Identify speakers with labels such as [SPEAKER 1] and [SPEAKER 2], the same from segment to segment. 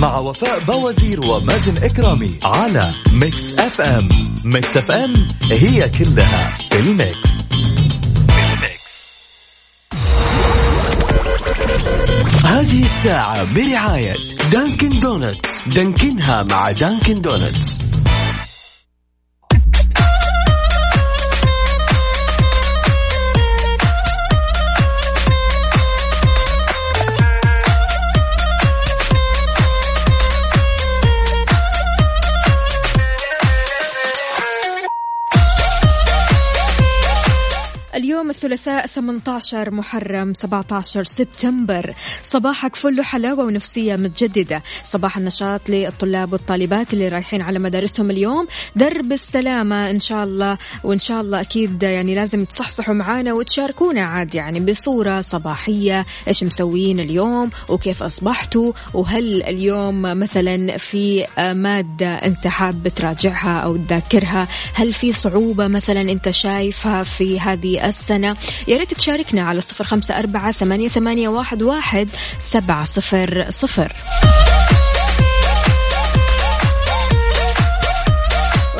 [SPEAKER 1] مع وفاء باوزير ومازن إكرامي على ميكس أف أم ميكس أف أم هي كلها في ال mix. هذه الساعة برعاية دانكن دونتس. دانكنها مع دانكن دونتس.
[SPEAKER 2] الثلاثاء 18 محرم 17 سبتمبر. صباحك فل حلاوة ونفسية متجددة. صباح النشاط للطلاب والطالبات اللي رايحين على مدارسهم اليوم. درب السلامة إن شاء الله وإن شاء الله أكيد يعني لازم تصحصحوا معانا وتشاركونا عاد يعني بصورة صباحية. إيش مسويين اليوم؟ وكيف أصبحتوا؟ وهل اليوم مثلا في مادة أنت حاب تراجعها أو تذاكرها؟ هل في صعوبة مثلا أنت شايفها في هذه السنة؟ يا ريت تشاركنا على صفر خمسة أربعة ثمانية, واحد سبعة صفر صفر.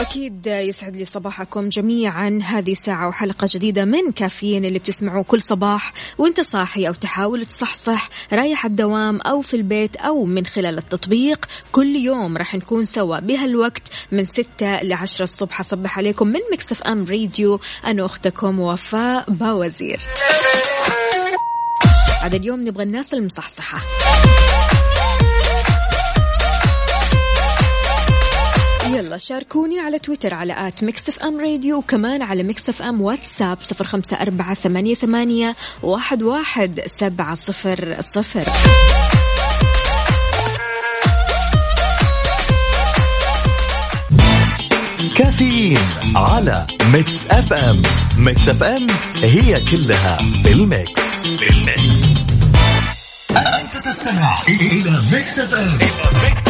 [SPEAKER 2] أكيد يسعد لي صباحكم جميعا. هذه ساعة وحلقة جديدة من كافيين اللي بتسمعوه كل صباح وانت صاحي أو تحاول تصحصح رايح الدوام أو في البيت أو من خلال التطبيق. كل يوم راح نكون سوا بهالوقت من ستة لعشرة الصبح. أصبح عليكم من ميكس أف أم راديو أنا أختكم وفاء باوزير. هذا اليوم نبغى الناس المصحصحة. يلا شاركوني على تويتر على at ميكس أف أم راديو وكمان على ميكس أف أم واتساب صفر خمسة أربعة ثمانية, ثمانية واحد, واحد سبعة صفر صفر.
[SPEAKER 1] كافيين على ميكس إف إم. ميكس إف إم هي كلها في الميكس في الميكس أنت تستمع إلى ميكس إف إم.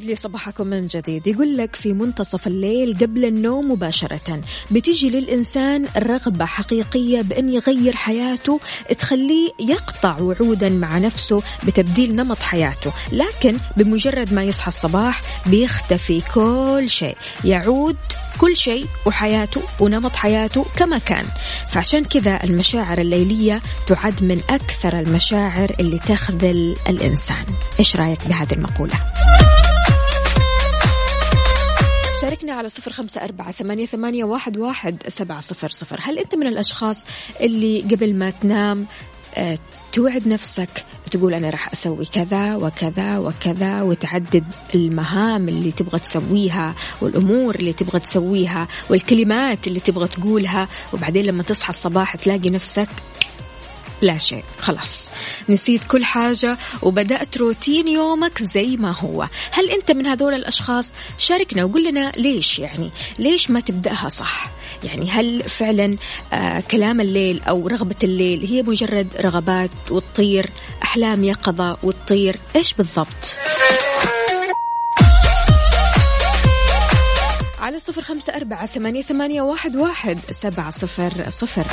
[SPEAKER 2] ويسعد لي صباحكم من جديد. يقول لك في منتصف الليل قبل النوم مباشرة. بتيجي للإنسان رغبة حقيقية بأن يغير حياته تخليه يقطع وعودا مع نفسه بتبديل نمط حياته. لكن بمجرد ما يصحى الصباح بيختفي كل شيء. يعود كل شيء وحياته ونمط حياته كما كان. فعشان كذا المشاعر الليلية تعد من أكثر المشاعر اللي تخذل الإنسان. إيش رأيك بهذه المقولة؟ شاركنا على صفر خمسة أربعة ثمانية, ثمانية واحد, واحد سبعة صفر صفر. هل أنت من الأشخاص اللي قبل ما تنام آه، توعد نفسك تقول أنا راح أسوي كذا وكذا وكذا وتعدد المهام اللي تبغى تسويها والأمور اللي تبغى تسويها والكلمات اللي تبغى تقولها وبعدين لما تصحى الصباح تلاقي نفسك لا شيء. خلاص. نسيت كل حاجة وبدأت روتين يومك زي ما هو. هل أنت من هذول الأشخاص؟ شاركنا وقول لنا ليش يعني؟ ليش ما تبدأها صح؟ يعني هل فعلا آه كلام الليل أو رغبة الليل هي مجرد رغبات وتطير أحلام يقظة وتطير؟ إيش بالضبط؟ على صفر خمسة أربعة ثمانية, ثمانية واحد, واحد سبعة صفر صفر.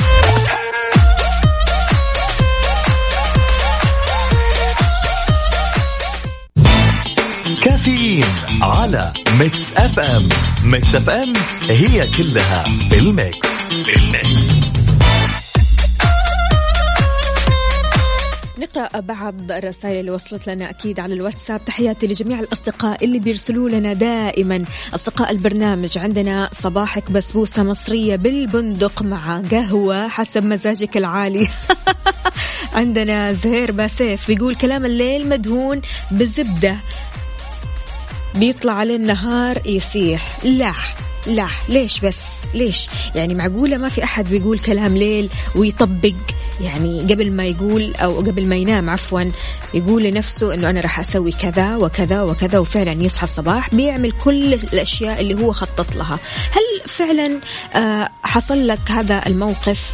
[SPEAKER 1] كافيين على Mix FM Mix FM هي كلها في ال mix. في ال mix.
[SPEAKER 2] نقرأ بعض الرسائل اللي وصلت لنا أكيد على الواتساب. تحياتي لجميع الأصدقاء اللي بيرسلوا لنا دائما. أصدقاء البرنامج عندنا صباحك بسبوسة مصرية بالبندق مع قهوة حسب مزاجك العالي. عندنا زهير باسيف بيقول كلام الليل مدهون بزبدة. بيطلع عليه النهار يسيح لا لا ليش بس؟ ليش؟ يعني معقولة ما في أحد بيقول كلام ليل ويطبق؟ يعني قبل ما يقول أو قبل ما ينام عفوا يقول لنفسه أنه أنا راح أسوي كذا وكذا وكذا وفعلا يصحى الصباح بيعمل كل الأشياء اللي هو خطط لها. هل فعلا آه، حصل لك هذا الموقف؟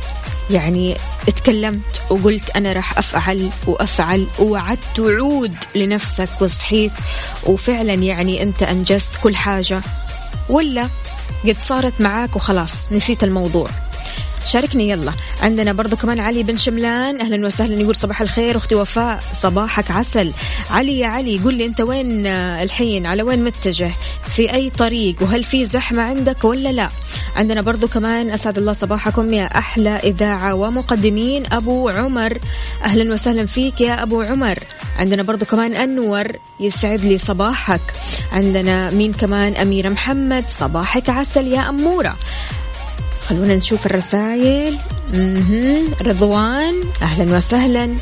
[SPEAKER 2] يعني تكلمت وقلت أنا راح أفعل وأفعل ووعدت وعود لنفسك وصحيت وفعلا يعني أنت أنجزت كل حاجة؟ ولا قد صارت معاك وخلاص نسيت الموضوع. شاركني يلا. عندنا برضو كمان علي بن شملان. أهلا وسهلا يقول صباح الخير. أختي وفاء صباحك عسل. علي يا علي قول لي أنت وين الحين؟ على وين متجه؟ في أي طريق؟ وهل في زحمة عندك ولا لا؟ عندنا برضو كمان أسعد الله صباحكم يا أحلى إذاعة ومقدمين. أبو عمر أهلا وسهلا فيك يا أبو عمر. عندنا برضو كمان أنور يسعد لي صباحك. عندنا مين كمان؟ أميرة محمد صباحك عسل يا أمورة. خلونا نشوف الرسائل. رضوان أهلا وسهلا.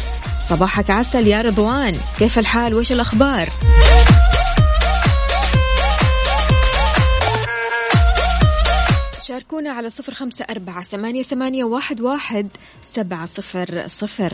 [SPEAKER 2] صباحك عسل يا رضوان. كيف الحال؟ وش الأخبار؟ شاركونا على صفر خمسة أربعة ثمانية, ثمانية واحد, واحد سبعة صفر صفر.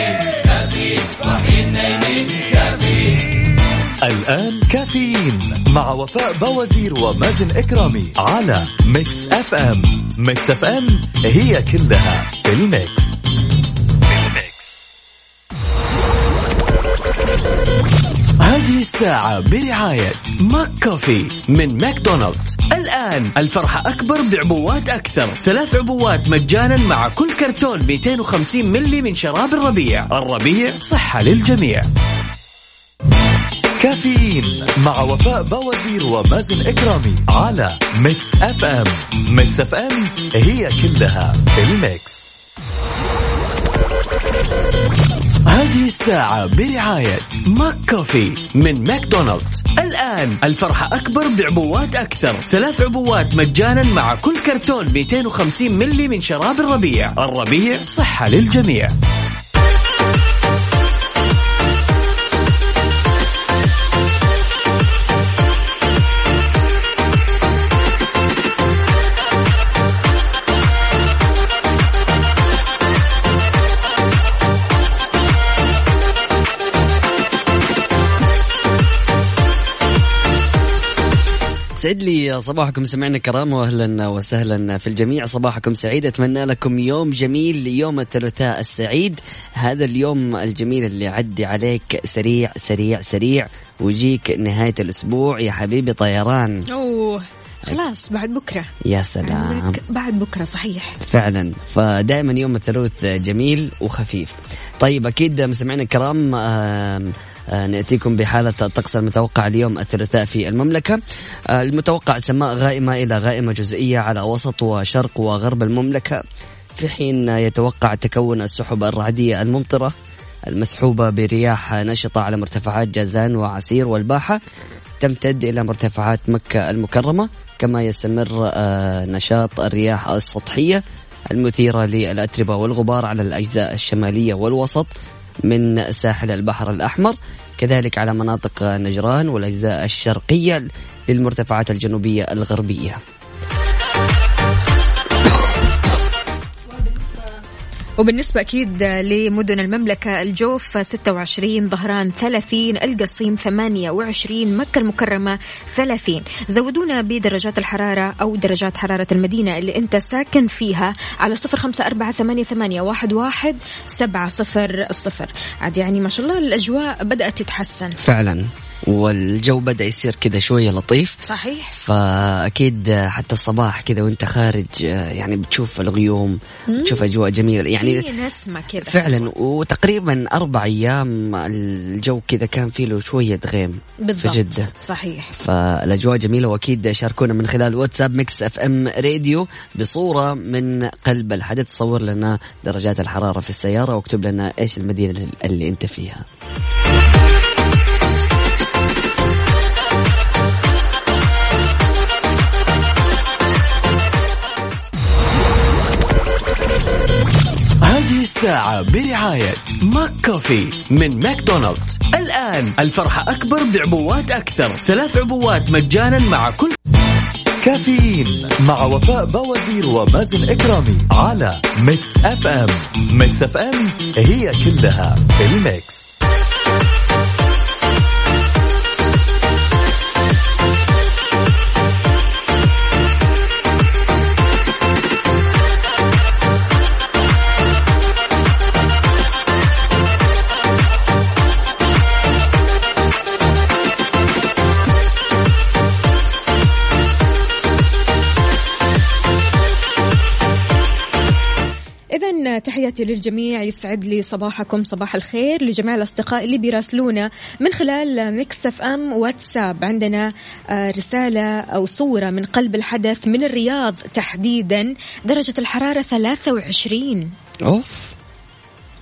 [SPEAKER 1] الآن كافيين مع وفاء بوازير ومازن إكرامي على Mix FM. Mix FM هي كلها في ال mix, هذه الساعة برعاية ماك كوفي من ماكدونالدز. الآن الفرحة أكبر بعبوات أكثر. ثلاث عبوات مجانا مع كل كرتون 250 ملي من شراب الربيع. الربيع صحة للجميع. كافيين مع وفاء بوازير ومازن إكرامي على Mix FM. Mix FM هي كلها ال mix. هذه الساعة برعاية ماك كوفي من ماكدونالدز. الآن الفرحة أكبر بعبوات أكثر. ثلاث عبوات مجانا مع كل كرتون 250 ملي من شراب الربيع. الربيع صحة للجميع.
[SPEAKER 3] سعد لي صباحكم. سمعنا كرام واهلا وسهلا في الجميع. صباحكم سعيد. أتمنى لكم يوم جميل يوم الثلاثاء السعيد. هذا اليوم الجميل اللي عدي عليك سريع سريع سريع. ويجيك نهاية الأسبوع يا حبيبي طيران.
[SPEAKER 2] أوه خلاص بعد بكرة.
[SPEAKER 3] يا سلام.
[SPEAKER 2] بعد بكرة صحيح.
[SPEAKER 3] فعلا. فدائما يوم الثلاث جميل وخفيف. طيب أكيد مستمعينا الكرام آه، نأتيكم بحالة الطقس المتوقع اليوم الثلاثاء في المملكة. آه، المتوقع سماء غائمة إلى غائمة جزئية على وسط وشرق وغرب المملكة. في حين يتوقع تكون السحب الرعدية الممطرة المسحوبة برياح نشطة على مرتفعات جازان وعسير والباحة تمتد إلى مرتفعات مكة المكرمة كما يستمر آه، نشاط الرياح السطحية المثيرة للأتربة والغبار على الأجزاء الشمالية والوسط. من ساحل البحر الأحمر كذلك على مناطق نجران والأجزاء الشرقية للمرتفعات الجنوبية الغربية.
[SPEAKER 2] وبالنسبة أكيد لمدن المملكة الجوف 26 ظهران 30 القصيم 28 مكة المكرمة 30 زودونا بدرجات الحرارة أو درجات حرارة المدينة اللي أنت ساكن فيها على صفر خمسة أربعة ثمانية, ثمانية واحد, واحد سبعة صفر الصفر عاد يعني ما شاء الله الأجواء بدأت تتحسن.
[SPEAKER 3] فعلا. والجو بدأ يصير كذا شوية لطيف.
[SPEAKER 2] صحيح.
[SPEAKER 3] فأكيد حتى الصباح كذا وأنت خارج يعني بتشوف الغيوم بتشوف أجواء جميلة. يعني
[SPEAKER 2] في نسمة كذا.
[SPEAKER 3] فعلا وتقريبا أربع أيام الجو كذا كان فيه له شوية غيم
[SPEAKER 2] بالضبط.
[SPEAKER 3] في جدة.
[SPEAKER 2] صحيح.
[SPEAKER 3] فالأجواء جميلة وأكيد شاركونا من خلال واتساب Mix FM Radio بصورة من قلب الحدث. صور لنا درجات الحرارة في السيارة واكتب لنا إيش المدينة اللي أنت فيها.
[SPEAKER 1] الساعة برعاية ماك كوفي من ماكدونالدز. الآن الفرحة أكبر بعبوات أكثر. ثلاث عبوات مجانا مع كل كافيين مع وفاء بوازير ومازن إكرامي على Mix FM. Mix FM هي كلها ال
[SPEAKER 2] mix. تحياتي للجميع يسعد لي صباحكم صباح الخير لجميع الأصدقاء اللي بيراسلونا من خلال Mix FM واتساب. عندنا آه، رسالة أو صورة من قلب الحدث من الرياض تحديدا درجة الحرارة 23
[SPEAKER 3] أوف.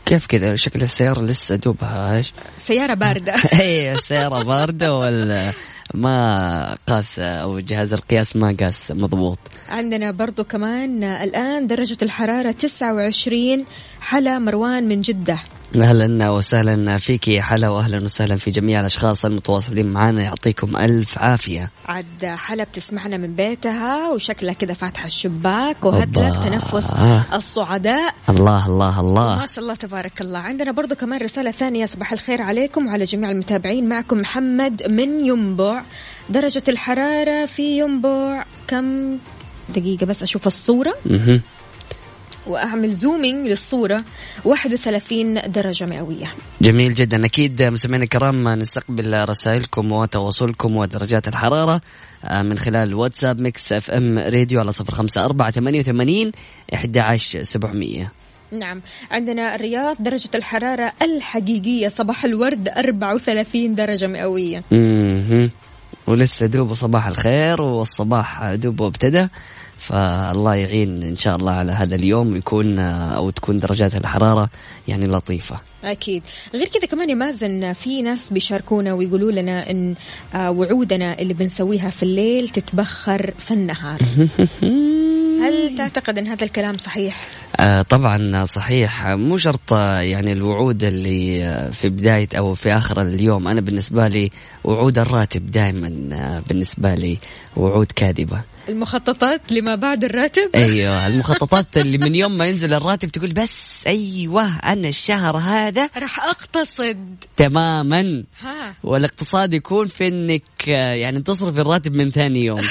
[SPEAKER 3] كيف كذا؟ شكل السيارة لسه دوبها؟
[SPEAKER 2] سيارة باردة.
[SPEAKER 3] اي السيارة باردة ولا؟ ما قاس أو جهاز القياس ما قاس مضبوط.
[SPEAKER 2] عندنا برضو كمان الآن درجة الحرارة 29 حلا مروان من جدة.
[SPEAKER 3] أهلا وسهلا فيك يا حلا واهلا وسهلا في جميع الأشخاص المتواصلين معنا. يعطيكم ألف عافية.
[SPEAKER 2] عاد حلا بتسمعنا من بيتها وشكلها كذا فاتحة الشباك وهدلك
[SPEAKER 3] أوبا.
[SPEAKER 2] تنفس. الصعداء.
[SPEAKER 3] الله الله الله.
[SPEAKER 2] ما شاء الله تبارك الله. عندنا برضو كمان رسالة ثانية صباح الخير عليكم وعلى جميع المتابعين. معكم محمد من ينبع درجة الحرارة في ينبع كم؟ دقيقة بس أشوف الصورة.
[SPEAKER 3] مهم.
[SPEAKER 2] وأعمل zooming للصورة. 31 درجة مئوية.
[SPEAKER 3] جميل جدا. أكيد مستمعينا الكرام نستقبل رسائلكم وتواصلكم ودرجات الحرارة آه، من خلال واتساب Mix FM Radio على صفر خمسة أربعة ثمانية وثمانين إحدى عشر سبعمئه
[SPEAKER 2] نعم. عندنا الرياض درجة الحرارة الحقيقية صباح الورد 34 درجة مئوية.
[SPEAKER 3] ولسه دوب صباح الخير والصباح دوب ابتدى فالله يعين إن شاء الله على هذا اليوم ويكون أو تكون درجات الحرارة يعني لطيفة.
[SPEAKER 2] أكيد. غير كذا كمان يا مازن في ناس بيشاركونا ويقولوا لنا إن آه، وعودنا اللي بنسويها في الليل تتبخر في النهار. هل تعتقد أن هذا الكلام صحيح؟
[SPEAKER 3] آه طبعا صحيح. مو شرط يعني الوعود اللي في بداية أو في آخر اليوم. أنا بالنسبة لي وعود الراتب دائما آه، بالنسبة لي وعود كاذبة.
[SPEAKER 2] المخططات لما بعد الراتب؟
[SPEAKER 3] أيوه المخططات اللي من يوم ما ينزل الراتب تقول بس أيوه أنا الشهر هذا
[SPEAKER 2] راح أقتصد.
[SPEAKER 3] تماما.
[SPEAKER 2] ها.
[SPEAKER 3] والاقتصاد يكون في إنك يعني تصرف الراتب من ثاني يوم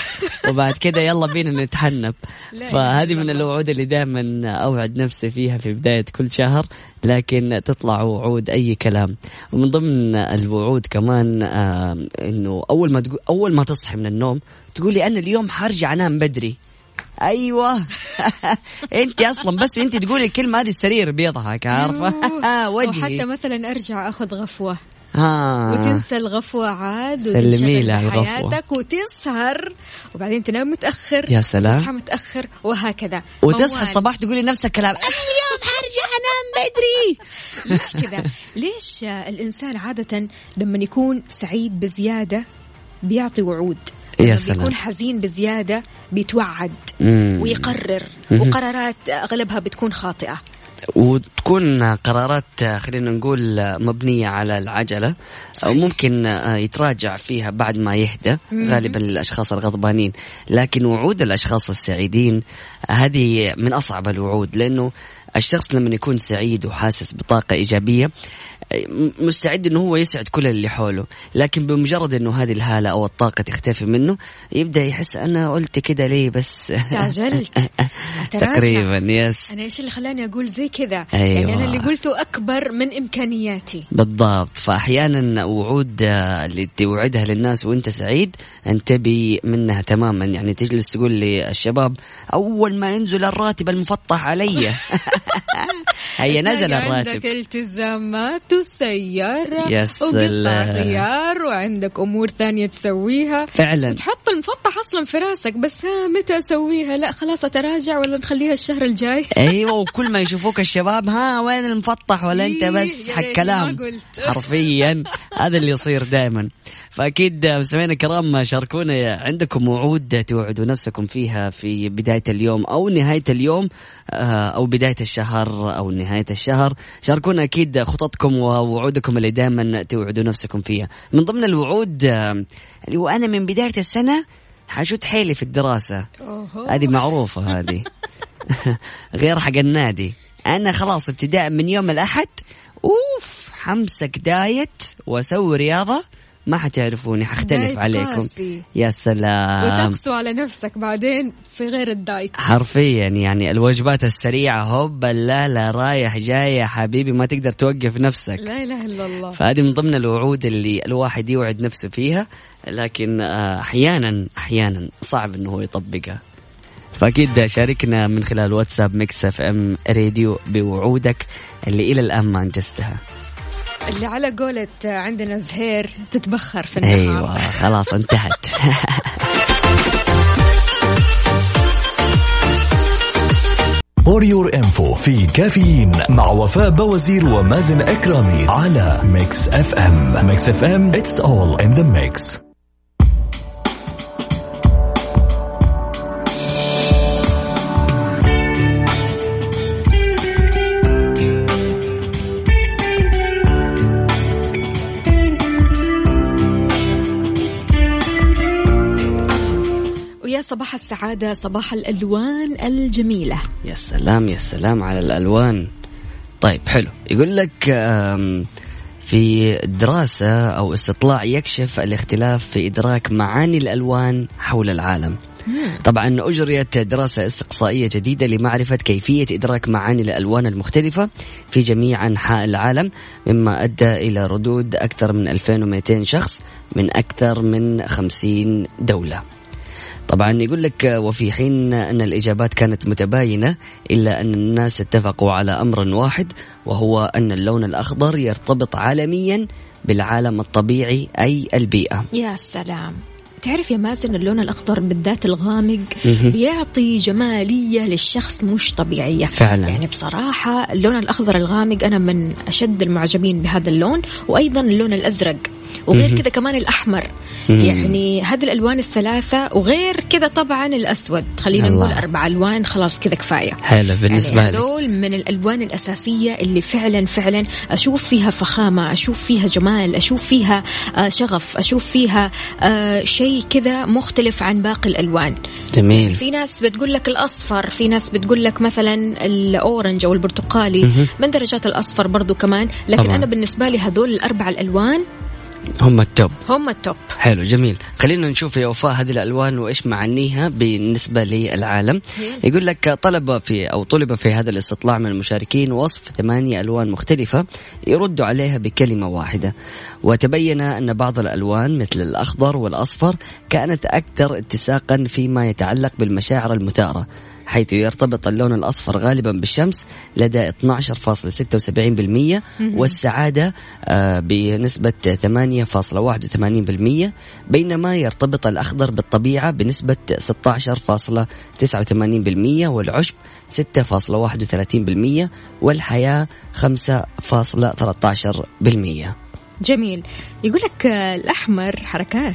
[SPEAKER 3] وبعد كده يلا بينا نتحنب. فهذه من. الوعود اللي دائما أوعد نفسي فيها في بداية كل شهر لكن تطلع وعود أي كلام. ومن ضمن الوعود كمان آه إنه أول ما تقول أول ما تصحي من النوم تقولي أنا اليوم حرجع أنام بدري. أيوه. أنت أصلا بس أنت تقولي الكلمة هذه السرير بيضحك
[SPEAKER 2] عارفة؟
[SPEAKER 3] وجهي.
[SPEAKER 2] حتى مثلا أرجع أخذ غفوة.
[SPEAKER 3] ها
[SPEAKER 2] وتنسى الغفوة عاد
[SPEAKER 3] سلمي لها الغفوة.
[SPEAKER 2] بحياتك وتسهر وبعدين تنام متأخر.
[SPEAKER 3] يا سلام.
[SPEAKER 2] تصحى متأخر وهكذا.
[SPEAKER 3] وتصحى. الصباح تقولي نفس الكلام أنا اليوم حرجع أنام بدري.
[SPEAKER 2] ليش كذا؟ ليش الإنسان عادة لما يكون سعيد بزيادة بيعطي وعود؟
[SPEAKER 3] يا سلام.
[SPEAKER 2] بيكون حزين بزيادة بيتوعد
[SPEAKER 3] مم.
[SPEAKER 2] ويقرر
[SPEAKER 3] مهم.
[SPEAKER 2] وقرارات أغلبها بتكون خاطئة
[SPEAKER 3] وتكون قرارات خلينا نقول مبنية على العجلة أو ممكن يتراجع فيها بعد ما يهدى غالبا للأشخاص الغضبانين لكن وعود الأشخاص السعيدين هذه من أصعب الوعود لأنه الشخص لما يكون سعيد وحاسس بطاقة إيجابية مستعد إنه هو يسعد كل اللي حوله. لكن بمجرد إنه هذه الهالة أو الطاقة تختفي منه يبدأ يحس أنا قلت كده ليه بس؟
[SPEAKER 2] استعجلت.
[SPEAKER 3] تقريبا يس
[SPEAKER 2] أنا إيش اللي خلاني أقول زي كذا؟
[SPEAKER 3] أيوة.
[SPEAKER 2] يعني أنا اللي قلته أكبر من إمكانياتي.
[SPEAKER 3] بالضبط. فاحيانا وعود اللي توعدها للناس وأنت سعيد انتبه منها تماما. يعني تجلس تقول للشباب أول ما ينزل الراتب المفطح علي. هيا نزل
[SPEAKER 2] عندك
[SPEAKER 3] الراتب
[SPEAKER 2] التزامات وسيارة
[SPEAKER 3] يا
[SPEAKER 2] وقطع. غيار وعندك أمور ثانية تسويها.
[SPEAKER 3] فعلا.
[SPEAKER 2] وتحط المفطح أصلا في راسك بس ها متى أسويها؟ لا خلاص أتراجع ولا نخليها الشهر الجاي؟
[SPEAKER 3] أيوه وكل ما يشوفوك الشباب ها وين المفطح؟ ولا أنت
[SPEAKER 2] إيه،
[SPEAKER 3] بس حق
[SPEAKER 2] ريتني
[SPEAKER 3] كلام. حرفيا هذا اللي يصير دائما فأكيد مستمعينا الكرام شاركونا عندكم وعود توعدوا نفسكم فيها في بداية اليوم أو نهاية اليوم آه، أو بداية الشهر أو نهاية الشهر. شاركونا أكيد خططكم ووعودكم اللي دائما توعدوا نفسكم فيها. من ضمن الوعود آه، اللي هو أنا من بداية السنة حشد حيلي في
[SPEAKER 2] الدراسة.
[SPEAKER 3] هذه معروفة هذه. غير حق النادي. أنا خلاص ابتداء من يوم الأحد. أوف حمسك دايت وأسوي رياضة. ما حتعرفوني حختلف عليكم.
[SPEAKER 2] قاسي.
[SPEAKER 3] يا سلام.
[SPEAKER 2] وتقسو على نفسك بعدين في غير ال diet.
[SPEAKER 3] حرفيا يعني الوجبات السريعة هوب لا لا رايح جاي يا حبيبي ما تقدر توقف نفسك.
[SPEAKER 2] لا إله إلا الله.
[SPEAKER 3] فهذه من ضمن الوعود اللي الواحد يوعد نفسه فيها لكن أحيانا أحيانا صعب إنه هو يطبقها. فأكيد شاركنا من خلال واتساب Mix FM Radio بوعودك اللي إلى الآن ما أنجزتها.
[SPEAKER 2] اللي على قولة عندنا زهير تتبخر في النهار.
[SPEAKER 3] أيوه خلاص انتهت.
[SPEAKER 1] for your info في كافيين مع وفاء بوازير ومازن إكرامي على Mix FM Mix FM it's all in the
[SPEAKER 2] mix صباح السعادة صباح الألوان الجميلة.
[SPEAKER 3] يا سلام يا سلام على الألوان. طيب حلو. يقول لك في دراسة أو استطلاع يكشف الاختلاف في إدراك معاني الألوان حول العالم. طبعا أجريت دراسة استقصائية جديدة لمعرفة كيفية إدراك معاني الألوان المختلفة في جميع أنحاء العالم مما أدى إلى ردود أكثر من 2200 شخص من أكثر من 50 دولة. طبعا يقول لك وفي حين أن الإجابات كانت متباينة إلا أن الناس اتفقوا على أمر واحد وهو أن اللون الأخضر يرتبط عالميا بالعالم الطبيعي أي البيئة
[SPEAKER 2] يا سلام تعرف يا مازن اللون الأخضر بالذات الغامق. بيعطي جمالية للشخص مش طبيعية
[SPEAKER 3] فعلا.
[SPEAKER 2] يعني بصراحة اللون الأخضر الغامق أنا من أشد المعجبين بهذا اللون وأيضا اللون الأزرق وغير كذا كمان الأحمر. يعني هذه الألوان الثلاثة وغير كذا طبعا الأسود. خلينا
[SPEAKER 3] الله.
[SPEAKER 2] نقول أربع ألوان خلاص كذا كفاية.
[SPEAKER 3] حلو بالنسبة
[SPEAKER 2] يعني
[SPEAKER 3] لي
[SPEAKER 2] هذول من الألوان الأساسية اللي فعلا فعلا أشوف فيها فخامة أشوف فيها جمال أشوف فيها آه، شغف أشوف فيها آه، شيء كذا مختلف عن باقي الألوان.
[SPEAKER 3] جميل.
[SPEAKER 2] في ناس بتقول لك الأصفر في ناس بتقول لك مثلا الأورنج أو البرتقالي. من درجات الأصفر برضو كمان؟ لكن
[SPEAKER 3] طبعاً.
[SPEAKER 2] أنا بالنسبة لي هذول الأربع الألوان
[SPEAKER 3] هم ال top.
[SPEAKER 2] هم ال top.
[SPEAKER 3] حلو جميل. خلينا نشوف يا وفاء هذه الألوان وإيش معانيها بالنسبة للعالم. يقول لك طلب في أو طلب في هذا الاستطلاع من المشاركين وصف ثمانية ألوان مختلفة يردوا عليها بكلمة واحدة. وتبين أن بعض الألوان مثل الأخضر والأصفر كانت أكثر اتساقا فيما يتعلق بالمشاعر المثارة. حيث يرتبط اللون الأصفر غالبا بالشمس لدى 12.76% والسعادة آه، بنسبة 8.81% بينما يرتبط الأخضر بالطبيعة بنسبة 16.89% والعشب 6.31% والحياة 5.13%
[SPEAKER 2] جميل. يقول لك الأحمر حركات.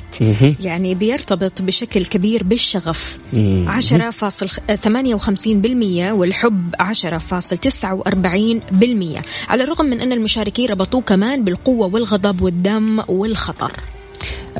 [SPEAKER 2] يعني بيرتبط بشكل كبير بالشغف.
[SPEAKER 3] مم.
[SPEAKER 2] 10.58% والحب 10.49% على الرغم من أن المشاركين ربطوه كمان بالقوة والغضب والدم والخطر.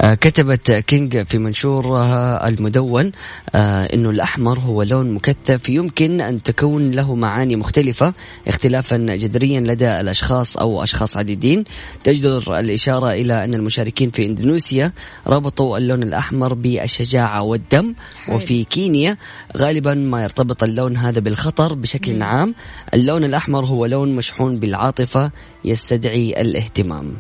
[SPEAKER 3] كتبت كينج في منشورها المدون آه، إنه الأحمر هو لون مكثف يمكن أن تكون له معاني مختلفة اختلافا جذريا لدى الأشخاص أو أشخاص عديدين. تجدر الإشارة إلى أن المشاركين في إندونيسيا ربطوا اللون الأحمر بالشجاعة والدم
[SPEAKER 2] حلو.
[SPEAKER 3] وفي كينيا غالبا ما يرتبط اللون هذا بالخطر بشكل عام. اللون الأحمر هو لون مشحون بالعاطفة يستدعي الاهتمام.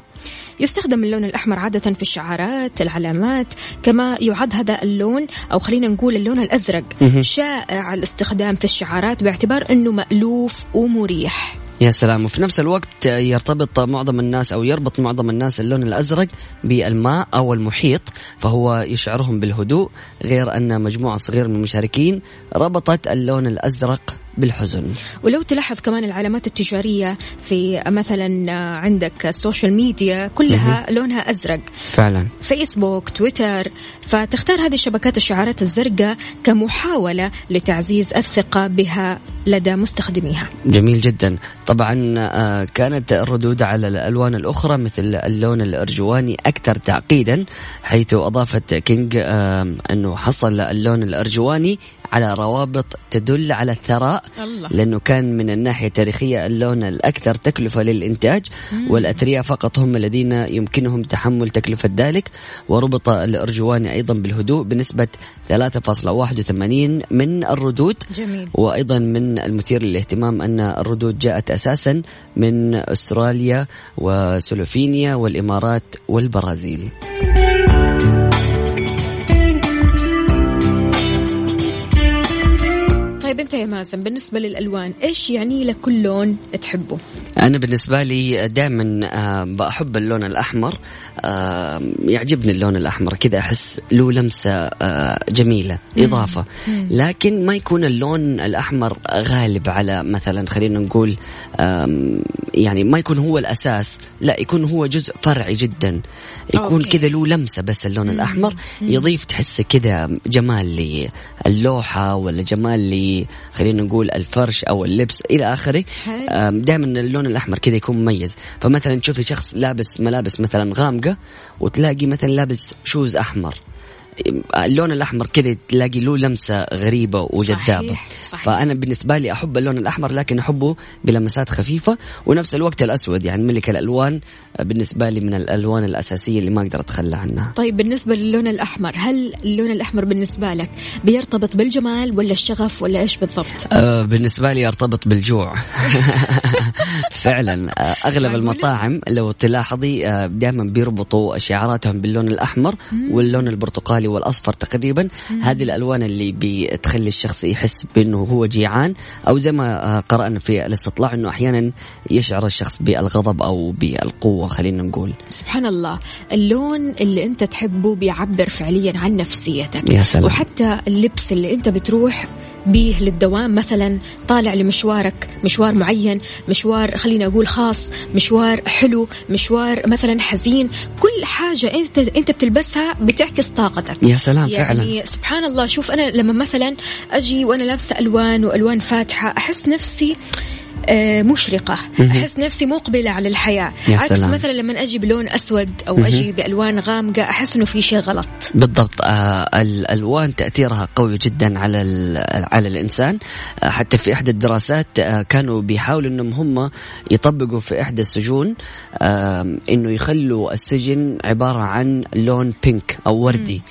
[SPEAKER 2] يستخدم اللون الأحمر عادة في الشعارات العلامات كما يعد هذا اللون أو خلينا نقول اللون الأزرق شائع الاستخدام في الشعارات باعتبار أنه مألوف ومريح.
[SPEAKER 3] يا سلام. وفي نفس الوقت يرتبط معظم الناس أو يربط معظم الناس اللون الأزرق بالماء أو المحيط فهو يشعرهم بالهدوء غير أن مجموعة صغيرة من المشاركين ربطت اللون الأزرق بالحزن.
[SPEAKER 2] ولو تلاحظ كمان العلامات التجارية في مثلا عندك ال social media كلها لونها أزرق.
[SPEAKER 3] فعلا.
[SPEAKER 2] فيسبوك تويتر فتختار هذه الشبكات الشعارات الزرقاء كمحاولة لتعزيز الثقة بها لدى مستخدميها.
[SPEAKER 3] جميل جدا. طبعا آه، كانت الردود على الألوان الأخرى مثل اللون الأرجواني أكثر تعقيدا حيث أضافت كينج آه، أنه حصل اللون الأرجواني على روابط تدل على الثراء
[SPEAKER 2] الله.
[SPEAKER 3] لأنه كان من الناحية التاريخية اللون الأكثر تكلفة للإنتاج والأثرياء فقط هم الذين يمكنهم تحمل تكلفة ذلك وربط الارجواني أيضا بالهدوء بنسبة 3.81 من الردود
[SPEAKER 2] جميل.
[SPEAKER 3] وأيضا من المثير للاهتمام أن الردود جاءت أساسا من أستراليا وسلوفينيا والإمارات والبرازيل.
[SPEAKER 2] طيب أنت يا مازن بالنسبة للألوان إيش يعني لك كل لون تحبه؟
[SPEAKER 3] أنا بالنسبة لي دائما بحب اللون الأحمر آه، يعجبني اللون الأحمر كذا أحس له لمسة آه، جميلة إضافة. لكن ما يكون اللون الأحمر غالب على مثلا خلينا نقول يعني ما يكون هو الأساس لا يكون هو جزء فرعي جدا. يكون. كذا له لمسة بس اللون الأحمر يضيف تحس كذا جمال للوحة ولا جمال ل خلينا نقول الفرش أو اللبس إلى
[SPEAKER 2] آخره.
[SPEAKER 3] دائما اللون الأحمر كذا يكون مميز. فمثلا تشوفي شخص لابس ملابس مثلا غامقة وتلاقي مثلا لابس شوز أحمر. اللون الأحمر كذا تلاقي له لمسة غريبة وجذابة.
[SPEAKER 2] صحيح، صحيح.
[SPEAKER 3] فأنا بالنسبة لي أحب اللون الأحمر لكن أحبه بلمسات خفيفة ونفس الوقت الأسود يعني ملك الألوان بالنسبة لي من الألوان الأساسية اللي ما أقدر أتخلى عنها.
[SPEAKER 2] طيب بالنسبة للون الأحمر هل اللون الأحمر بالنسبة لك بيرتبط بالجمال ولا الشغف ولا إيش بالضبط؟
[SPEAKER 3] آه، بالنسبة لي يرتبط بالجوع. فعلا آه، أغلب
[SPEAKER 2] معقولة؟
[SPEAKER 3] المطاعم لو تلاحظي آه، دائما بيربطوا شعاراتهم باللون الأحمر واللون البرتقالي والأصفر تقريبا. هذه الألوان اللي بتخلي الشخص يحس بأنه هو جيعان أو زي ما قرأنا في الاستطلاع أنه أحيانا يشعر الشخص بالغضب أو بالقوة خلينا نقول.
[SPEAKER 2] سبحان الله. اللون اللي أنت تحبه بيعبر فعليا عن نفسيتك.
[SPEAKER 3] يا سلام.
[SPEAKER 2] وحتى اللبس اللي أنت بتروح بيه للدوام مثلا طالع لمشوارك مشوار معين مشوار خلينا أقول خاص مشوار حلو مشوار مثلا حزين كل حاجة أنت أنت بتلبسها بتعكس طاقتك.
[SPEAKER 3] يا سلام
[SPEAKER 2] يعني
[SPEAKER 3] فعلا.
[SPEAKER 2] سبحان الله شوف أنا لما مثلا أجي وأنا لابسة ألوان وألوان فاتحة أحس نفسي مشرقة. أحس نفسي مقبلة على الحياة.
[SPEAKER 3] يا
[SPEAKER 2] عكس
[SPEAKER 3] سلام.
[SPEAKER 2] مثلا لما أجي بلون أسود أو أجي بألوان غامقة أحس إنه في شيء غلط.
[SPEAKER 3] بالضبط. آه الألوان تأثيرها قوي جدا على على الإنسان. آه حتى في إحدى الدراسات آه كانوا بيحاولوا إنهم هم يطبقوا في إحدى السجون آه إنه يخلوا السجن عبارة عن لون بينك أو وردي.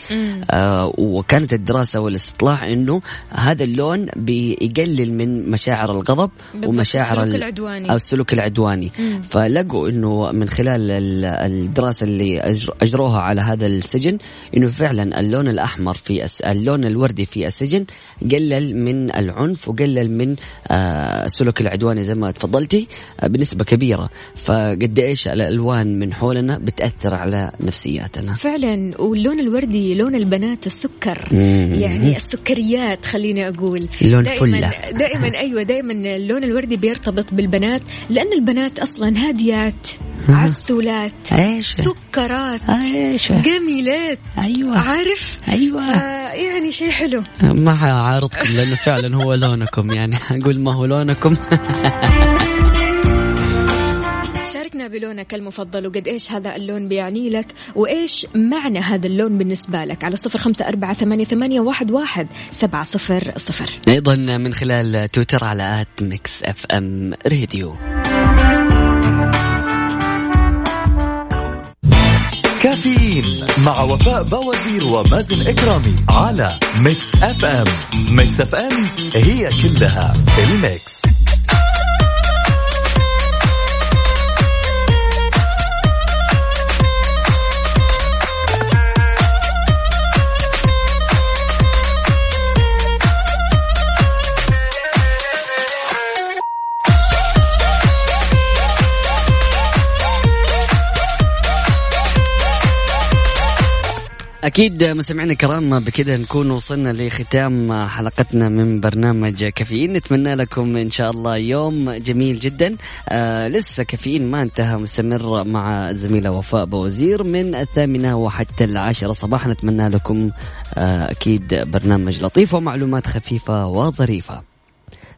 [SPEAKER 3] آه وكانت الدراسة والاستطلاع إنه هذا اللون بيقلل من مشاعر الغضب
[SPEAKER 2] بالضبط،
[SPEAKER 3] ومشاعر
[SPEAKER 2] السلوك
[SPEAKER 3] ال-
[SPEAKER 2] العدواني.
[SPEAKER 3] أو السلوك العدواني. فلقوا إنه من خلال ال- الدراسة اللي أجر- أجروها على هذا السجن إنه فعلا اللون الأحمر في اللون الوردي في السجن قلل من العنف وقلل من آه، السلوك العدواني زي ما تفضلتي آه، بنسبة كبيرة. فقد إيش الألوان من حولنا بتأثر على نفسياتنا.
[SPEAKER 2] فعلا واللون الوردي لون البنات السكر.
[SPEAKER 3] مم.
[SPEAKER 2] يعني السكريات خليني أقول.
[SPEAKER 3] لون
[SPEAKER 2] دائما
[SPEAKER 3] فلة.
[SPEAKER 2] دائما أيوة دائما اللون الوردي بيرتبط بالبنات لأن البنات أصلا هاديات عسولات
[SPEAKER 3] إيش
[SPEAKER 2] سكرات
[SPEAKER 3] إيش
[SPEAKER 2] جميلات
[SPEAKER 3] أيوة.
[SPEAKER 2] عارف؟
[SPEAKER 3] أيوه.
[SPEAKER 2] آه يعني شيء حلو.
[SPEAKER 3] ما حعارضكم لأنه فعلا هو لونكم يعني أقول ما هو لونكم.
[SPEAKER 2] شاركنا بلونك المفضل وقد إيش هذا اللون بيعني لك وإيش معنى هذا اللون بالنسبة لك؟ على صفر خمسة أربعة ثمانية, ثمانية واحد, واحد سبعة صفر صفر.
[SPEAKER 3] أيضا من خلال تويتر على at Mix FM Radio.
[SPEAKER 1] كافيين مع وفاء باوزير ومازن إكرامي على Mix FM. Mix FM هي كلها ال mix.
[SPEAKER 3] أكيد مستمعينا الكرام بكذا نكون وصلنا لختام حلقتنا من برنامج كافيين. نتمنى لكم إن شاء الله يوم جميل جدا. آه لسه كافيين ما انتهى مستمر مع الزميلة وفاء بوزير من الثامنة وحتى العاشرة صباحا. نتمنى لكم آه أكيد برنامج لطيف ومعلومات خفيفة وظريفة.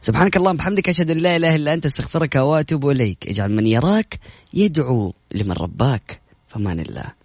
[SPEAKER 3] سبحانك اللهم بحمدك أشهد أن لا إله إلا أنت أستغفرك وأتوب إليك. اجعل من يراك يدعو لمن رباك. فمان الله.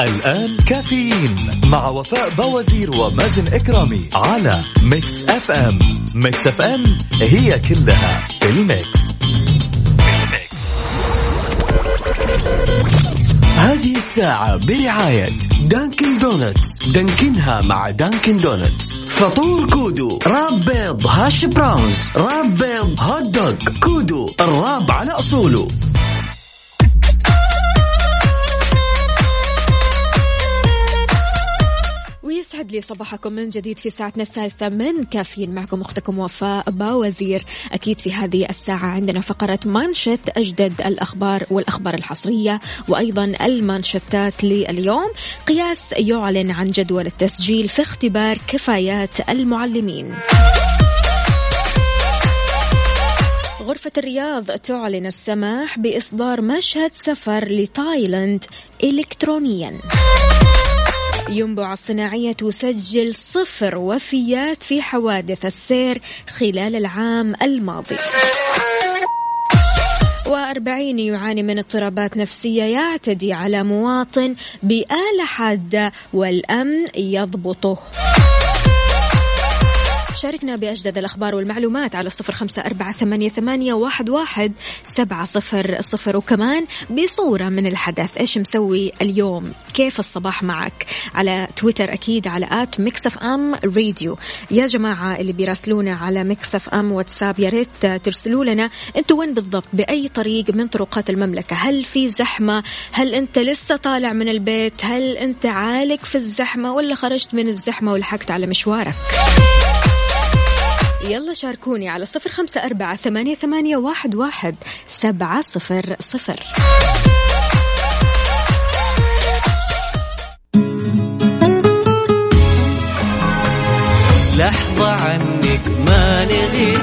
[SPEAKER 1] الآن كافيين مع وفاء باوزير ومازن إكرامي على Mix FM. Mix FM هي كلها في ال mix.
[SPEAKER 4] هذه الساعة برعاية Dunkin' Donuts. دانكنها مع Dunkin' Donuts. فطور Kudu wrap بيض hash browns wrap بيض hot dog Kudu ال wrap على أصوله.
[SPEAKER 2] يسعد لي صباحكم من جديد في ساعتنا الثالثة من كافيين. معكم أختكم وفاء باوزير. أكيد في هذه الساعة عندنا فقرة مانشت أجدد الأخبار والأخبار الحصرية وأيضا المانشتات لليوم. قياس يعلن عن جدول التسجيل في اختبار كفايات المعلمين. غرفة الرياض تعلن السماح بإصدار مشهد سفر لتايلاند إلكترونياً. ينبع الصناعية تسجل صفر وفيات في حوادث السير خلال العام الماضي. وأربعين يعاني من اضطرابات نفسية يعتدي على مواطن بآلة حادة والأمن يضبطه. شاركنا بأجدد الأخبار والمعلومات على صفر خمسة أربعة ثمانية, ثمانية واحد, واحد سبعة صفر صفر. وكمان بصورة من الحدث إيش مسوي اليوم؟ كيف الصباح معك؟ على تويتر أكيد على at Mix FM Radio يا جماعة اللي بيراسلونا على Mix FM واتساب يا ريت ترسلوا لنا أنتوا وين بالضبط؟ بأي طريق من طرقات المملكة؟ هل في زحمة؟ هل أنت لسه طالع من البيت؟ هل أنت عالق في الزحمة؟ ولا خرجت من الزحمة ولحقت على مشوارك؟ يلا شاركوني على صفر خمسة أربعة ثمانية, ثمانية واحد, واحد سبعة صفر صفر.
[SPEAKER 5] لحظة عنك ما نغي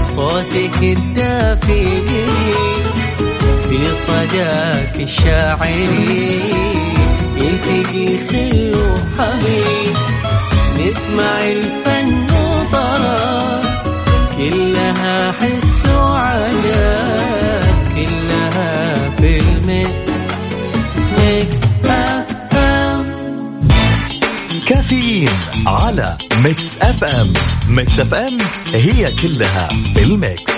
[SPEAKER 5] صوتك الدافي في صداك الشاعري يلتقي خل وحبيب نسمع الفن كلها حس وعجب كلها في ال mix Mix F M.
[SPEAKER 1] كافيين على Mix FM. Mix FM هي كلها في ال mix,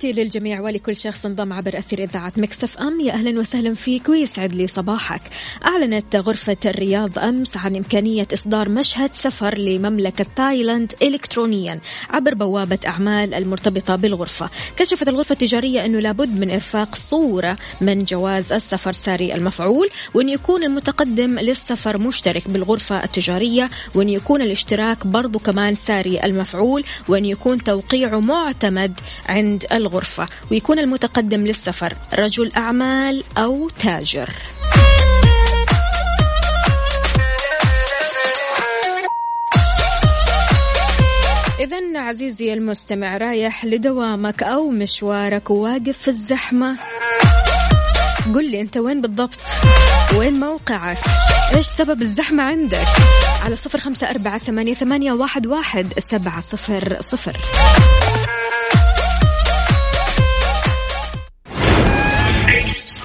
[SPEAKER 2] تحياتي للجميع ولكل شخص انضم عبر أثير إذاعة Mix FM. يا أهلا وسهلا فيك ويسعد لي صباحك. أعلنت غرفة الرياض أمس عن إمكانية إصدار مشهد سفر لمملكة تايلاند إلكترونيا عبر بوابة أعمال المرتبطة بالغرفة. كشفت الغرفة التجارية أنه لابد من إرفاق صورة من جواز السفر ساري المفعول وأن يكون المتقدم للسفر مشترك بالغرفة التجارية وأن يكون الاشتراك برضو كمان ساري المفعول وأن يكون توقيعه معتمد عند الغرفة. ويكون المتقدم للسفر رجل أعمال أو تاجر. إذا عزيزي المستمع رايح لدوامك أو مشوارك وواقف في الزحمة. قل لي أنت وين بالضبط؟ وين موقعك؟ إيش سبب الزحمة عندك؟ على صفر خمسة أربعة ثمانية, ثمانية واحد, واحد سبعة صفر صفر.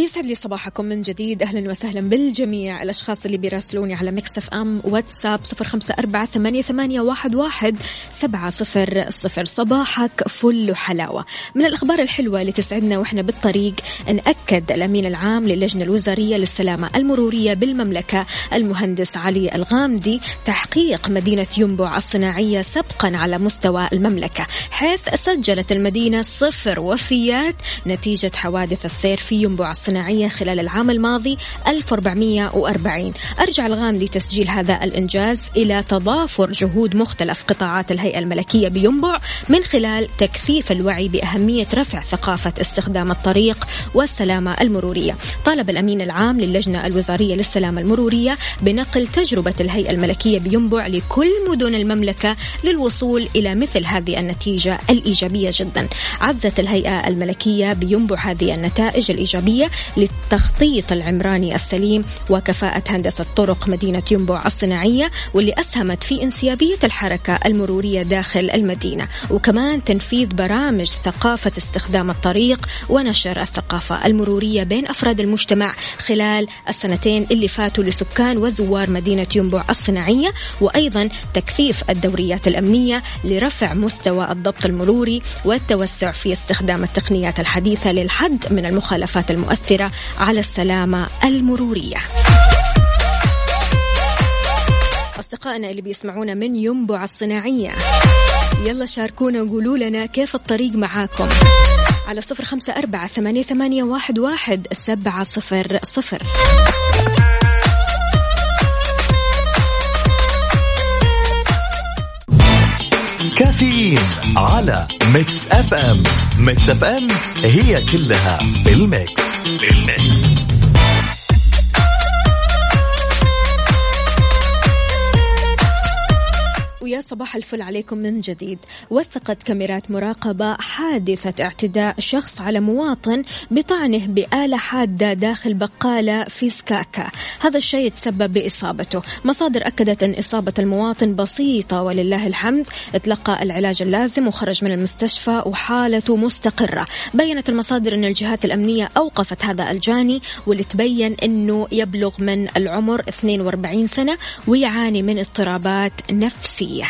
[SPEAKER 2] ويسعد لي صباحكم من جديد. أهلا وسهلا بالجميع. الأشخاص اللي بيراسلوني على Mix FM واتساب صفر خمسة أربعة ثمانية, ثمانية واحد, واحد سبعة صفر صفر. صباحك فل وحلاوة. من الأخبار الحلوة اللي تسعدنا وإحنا بالطريق نأكد الأمين العام للجنة الوزارية للسلامة المرورية بالمملكة المهندس علي الغامدي تحقيق مدينة ينبع الصناعية سبقا على مستوى المملكة حيث سجلت المدينة صفر وفيات نتيجة حوادث السير في ينبع الصناعية. خلال العام الماضي 1440 أرجع الغامدي تسجيل هذا الإنجاز إلى تضافر جهود مختلف قطاعات الهيئة الملكية بينبع من خلال تكثيف الوعي بأهمية رفع ثقافة استخدام الطريق والسلامة المرورية. طالب الأمين العام للجنة الوزارية للسلامة المرورية بنقل تجربة الهيئة الملكية بينبع لكل مدن المملكة للوصول إلى مثل هذه النتيجة الإيجابية جدا. عزت الهيئة الملكية بينبع هذه النتائج الإيجابية للتخطيط العمراني السليم وكفاءة هندسة طرق مدينة ينبع الصناعية واللي أسهمت في انسيابية الحركة المرورية داخل المدينة وكمان تنفيذ برامج ثقافة استخدام الطريق ونشر الثقافة المرورية بين أفراد المجتمع خلال السنتين اللي فاتوا لسكان وزوار مدينة ينبع الصناعية وأيضا تكثيف الدوريات الأمنية لرفع مستوى الضبط المروري والتوسع في استخدام التقنيات الحديثة للحد من المخالفات المؤثرة. على السلامة المرورية. أصدقائنا اللي بيسمعونا من ينبع الصناعية يلا شاركونا وقولوا لنا كيف الطريق معاكم. على صفر خمسة أربعة ثمانية, ثمانية واحد, واحد سبعة صفر صفر.
[SPEAKER 1] كافيين على Mix FM. Mix FM هي كلها بال mix.
[SPEAKER 2] بال mix ويا صباح الفل عليكم من جديد. وثقت كاميرات مراقبة حادثة اعتداء شخص على مواطن بطعنه بآلة حادة داخل بقالة في سكاكا. هذا الشيء تسبب بإصابته. مصادر أكدت أن إصابة المواطن بسيطة ولله الحمد. تلقى العلاج اللازم وخرج من المستشفى وحالته مستقرة. بينت المصادر أن الجهات الأمنية أوقفت هذا الجاني واللي تبين أنه يبلغ من العمر 42 سنة ويعاني من اضطرابات نفسية.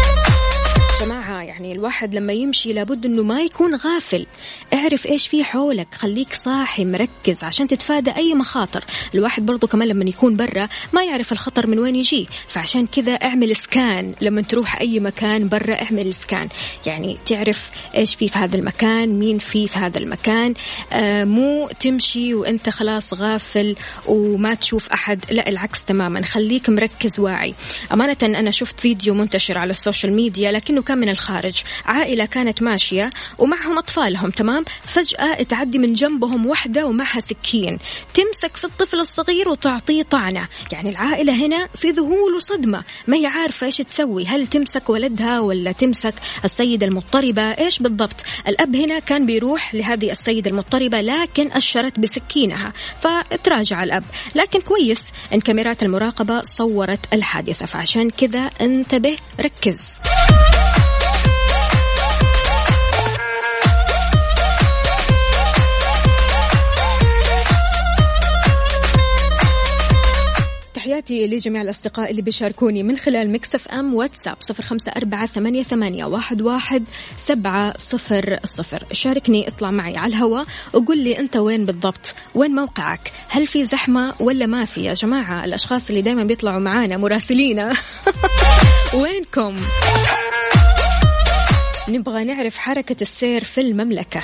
[SPEAKER 2] جماعة يعني الواحد لما يمشي لابد إنه ما يكون غافل. اعرف إيش في حولك خليك صاحي مركز عشان تتفادى أي مخاطر. الواحد برضو كمان لما يكون برا ما يعرف الخطر من وين يجي. فعشان كذا اعمل سكان. لما تروح أي مكان برا اعمل سكان. يعني تعرف إيش في في هذا المكان مين في في هذا المكان. آه مو تمشي وأنت خلاص غافل وما تشوف أحد. لا العكس تماما. خليك مركز واعي. أمانة أنا شفت فيديو منتشر على ال social media لكنه كان من الخارج. عائلة كانت ماشية ومعهم أطفالهم تمام؟ فجأة تعدي من جنبهم وحدة ومعها سكين. تمسك في الطفل الصغير وتعطيه طعنة. يعني العائلة هنا في ذهول وصدمة. ما هي عارفة إيش تسوي؟ هل تمسك ولدها ولا تمسك السيدة المضطربة؟ إيش بالضبط؟ الأب هنا كان بيروح لهذه السيدة المضطربة لكن أشرت بسكينها. فتراجع الأب. لكن كويس إن كاميرات المراقبة صورت الحادثة. فعشان كذا انتبه ركز. تحياتي لجميع الأصدقاء اللي بيشاركوني من خلال مكسف أم واتساب صفر خمسة أربعة ثمانية, ثمانية واحد, واحد سبعة صفر صفر. شاركني اطلع معي على الهواء وقول لي أنت وين بالضبط؟ وين موقعك؟ هل في زحمة ولا ما في؟ يا جماعة الأشخاص اللي دايما بيطلعوا معانا مراسلينا. وينكم؟ نبغى نعرف حركة السير في المملكة.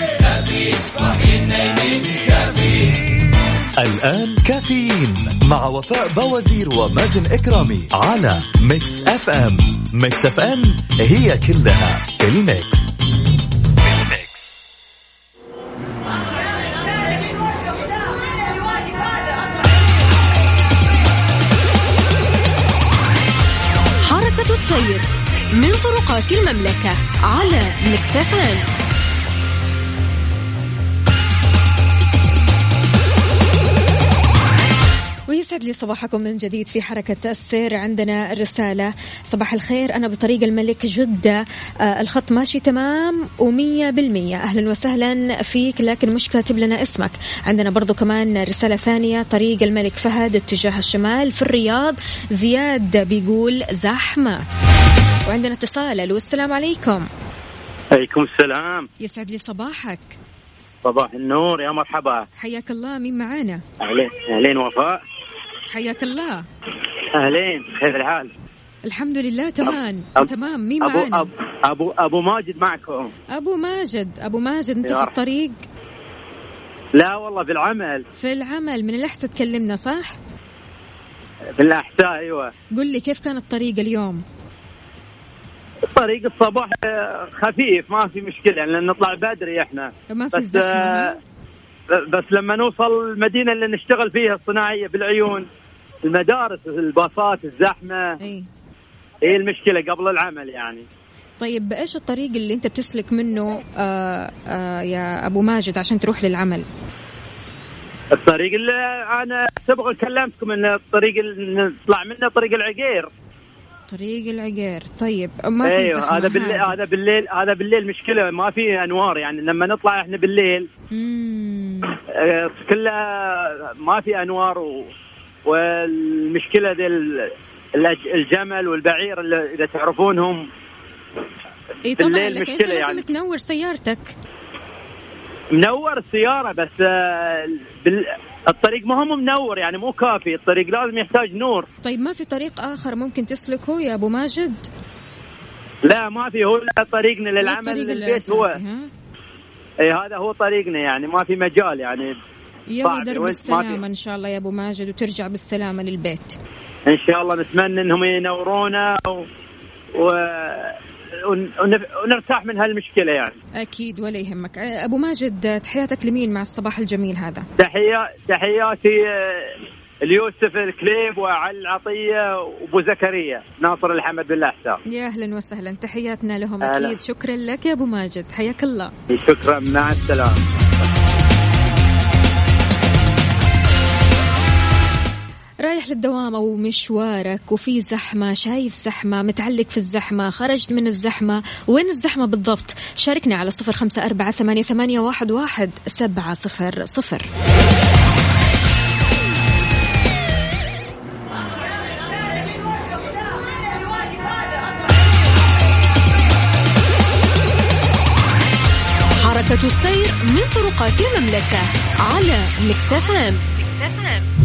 [SPEAKER 1] الآن كافيين مع وفاء باوزير ومازن إكرامي على Mix FM Mix FM هي كلها ال mix.
[SPEAKER 2] حركة السير من طرقات المملكة على Mix FM ويسعد لي صباحكم من جديد في حركة السير. عندنا الرسالة صباح الخير. أنا بطريق الملك جدة. آه الخط ماشي تمام ومية بالمية. أهلا وسهلا فيك لكن مش كاتب لنا اسمك. عندنا برضو كمان رسالة ثانية. طريق الملك فهد اتجاه الشمال في الرياض. زياد بيقول زحمة. وعندنا اتصال. ألو السلام عليكم.
[SPEAKER 6] عليكم السلام.
[SPEAKER 2] يسعد لي صباحك.
[SPEAKER 6] صباح النور. يا مرحبا.
[SPEAKER 2] حياك الله. مين معانا؟
[SPEAKER 6] اهلين اهلين وفاء.
[SPEAKER 2] حياك الله.
[SPEAKER 6] أهلين كيف الحال؟
[SPEAKER 2] الحمد لله تمام
[SPEAKER 6] أب-
[SPEAKER 2] تمام. مين
[SPEAKER 6] ابو
[SPEAKER 2] معانا
[SPEAKER 6] أب ابو أبو ماجد معكم.
[SPEAKER 2] أبو ماجد. أبو ماجد
[SPEAKER 6] أنت
[SPEAKER 2] في. الطريق؟
[SPEAKER 6] لا والله في العمل
[SPEAKER 2] في العمل من الأحسن تكلمنا صح؟
[SPEAKER 6] في الاحساء أيوه.
[SPEAKER 2] قل لي كيف كان الطريق اليوم؟
[SPEAKER 6] طريق الصباح آه، خفيف ما في مشكلة يعني لأن نطلع بدري إحنا.
[SPEAKER 2] ما في
[SPEAKER 6] بس آه،؟ بس لما نوصل المدينة اللي نشتغل فيها الصناعية بالعيون المدارس الباصات الزحمة.
[SPEAKER 2] إي.
[SPEAKER 6] هي المشكلة قبل العمل يعني.
[SPEAKER 2] طيب إيش الطريق اللي أنت بتسلك منه آه آه يا أبو ماجد عشان تروح للعمل؟
[SPEAKER 6] الطريق اللي أنا سبق كلمتكم إن الطريق اللي نطلع منه طريق العقير.
[SPEAKER 2] طريق العقير. طيب ما في زحمة
[SPEAKER 6] هذا بالليل هذا بالليل هذا بالليل مشكلة ما في أنوار يعني. لما نطلع إحنا بالليل. آه، كلها ما في أنوار و... والمشكلة دي الجمل والبعير اللي إذا تعرفونهم.
[SPEAKER 2] إي طبعا لكن
[SPEAKER 6] أنت
[SPEAKER 2] لازم
[SPEAKER 6] يعني.
[SPEAKER 2] تنور سيارتك.
[SPEAKER 6] منور السيارة بس آه، بال... الطريق ما هو منور يعني مو كافي. الطريق لازم يحتاج نور.
[SPEAKER 2] طيب ما في طريق آخر ممكن تسلكه يا أبو ماجد؟
[SPEAKER 6] لا ما في. هو طريقنا للعمل للبيت هو؟ إي هذا هو طريقنا يعني ما في مجال يعني. صعب،
[SPEAKER 2] درب السلامة إن شاء الله يا أبو ماجد وترجع بالسلامة للبيت.
[SPEAKER 6] إن شاء الله نتمنى إنهم ينورونا و... و... ونرتاح من هالمشكلة يعني.
[SPEAKER 2] أكيد ولا يهمك. أبو ماجد تحياتك لمين مع الصباح الجميل هذا؟
[SPEAKER 6] تحيا تحياتي آه، اليوسف الكليب وعلي العطيه وأبو زكريا ناصر الحمد بالله
[SPEAKER 2] يا أهلا وسهلا. تحياتنا لهم
[SPEAKER 6] أهلا.
[SPEAKER 2] أكيد. شكرا لك يا أبو ماجد. حياك الله.
[SPEAKER 6] شكرا مع السلامة.
[SPEAKER 2] رايح للدوام أو مشوارك وفي زحمة شايف زحمة متعلق في الزحمة خرجت من الزحمة وين الزحمة بالضبط؟ شاركني على صفر خمسة أربعة ثمانية, ثمانية واحد, واحد سبعة صفر صفر. حركة السير من طرقات المملكة على Mix FM.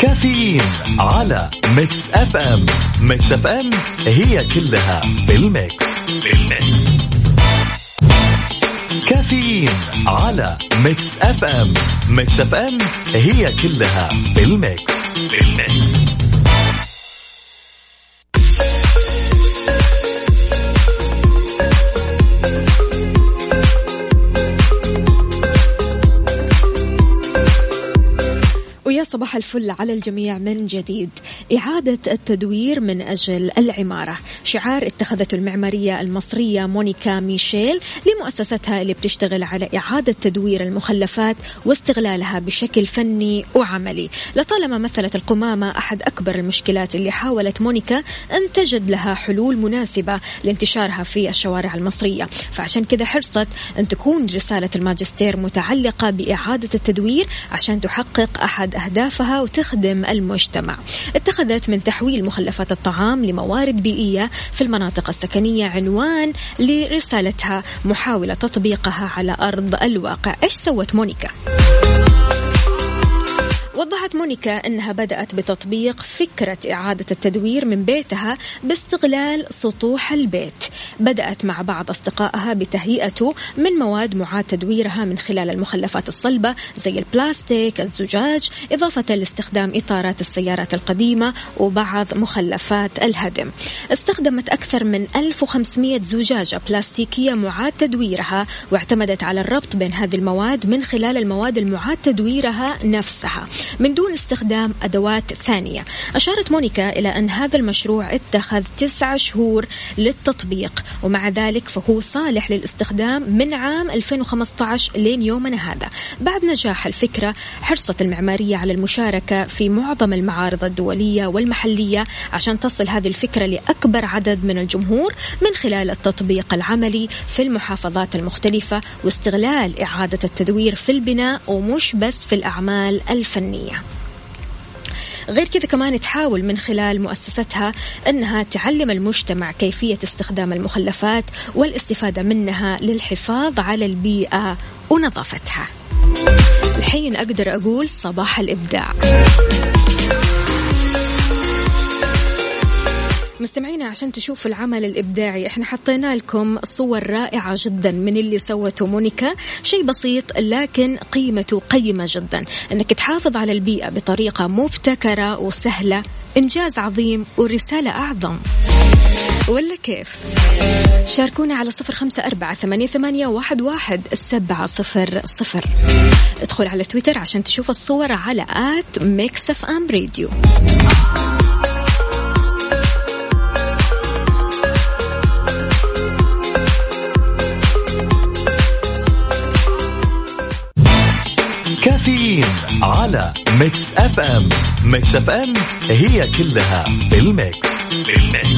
[SPEAKER 1] كافيين على Mix FM Mix FM هي كلها بال mix كافيين على Mix FM Mix FM هي كلها بال mix
[SPEAKER 2] بال mix صباح الفل على الجميع من جديد. إعادة التدوير من أجل العمارة. شعار اتخذته المعمارية المصرية مونيكا ميشيل لمؤسستها اللي بتشتغل على إعادة تدوير المخلفات واستغلالها بشكل فني وعملي. لطالما مثلت القمامة أحد أكبر المشكلات اللي حاولت مونيكا أن تجد لها حلول مناسبة لانتشارها في الشوارع المصرية. فعشان كذا حرصت أن تكون رسالة الماجستير متعلقة بإعادة التدوير عشان تحقق أحد أهدافها وتخدم المجتمع اتخذت من تحويل مخلفات الطعام لموارد بيئية في المناطق السكنية عنوان لرسالتها محاولة تطبيقها على أرض الواقع إيش سوت مونيكا؟ وضحت مونيكا أنها بدأت بتطبيق فكرة إعادة التدوير من بيتها باستغلال سطوح البيت. بدأت مع بعض أصدقائها بتهيئته من مواد معاد تدويرها من خلال المخلفات الصلبة زي البلاستيك الزجاج إضافة لاستخدام إطارات السيارات القديمة وبعض مخلفات الهدم. استخدمت أكثر من 1500 زجاجة بلاستيكية معاد تدويرها واعتمدت على الربط بين هذه المواد من خلال المواد المعاد تدويرها نفسها. من دون استخدام أدوات ثانية. أشارت مونيكا إلى أن هذا المشروع اتخذ تسعة شهور للتطبيق ومع ذلك فهو صالح للاستخدام من عام 2015 لين يومنا هذا. بعد نجاح الفكرة حرصت المعمارية على المشاركة في معظم المعارض الدولية والمحلية عشان تصل هذه الفكرة لأكبر عدد من الجمهور من خلال التطبيق العملي في المحافظات المختلفة واستغلال إعادة التدوير في البناء ومش بس في الأعمال الفنية. غير كذا كمان تحاول من خلال مؤسستها أنها تعلم المجتمع كيفية استخدام المخلفات والاستفادة منها للحفاظ على البيئة ونظافتها. الحين أقدر أقول صباح الإبداع. مستمعينا عشان تشوفوا العمل الإبداعي إحنا حطينا لكم صور رائعة جدا من اللي سوته مونيكا. شيء بسيط لكن قيمته قيمة جدا. إنك تحافظ على البيئة بطريقة مبتكرة وسهلة إنجاز عظيم ورسالة أعظم. ولا كيف؟ شاركونا على صفر خمسة أربعة ثمانية, ثمانية واحد, واحد سبعة صفر صفر. ادخل على تويتر عشان تشوف الصور على at Mix FM
[SPEAKER 1] Radio. على Mix FM Mix FM هي كلها
[SPEAKER 5] بال mix بال mix الحب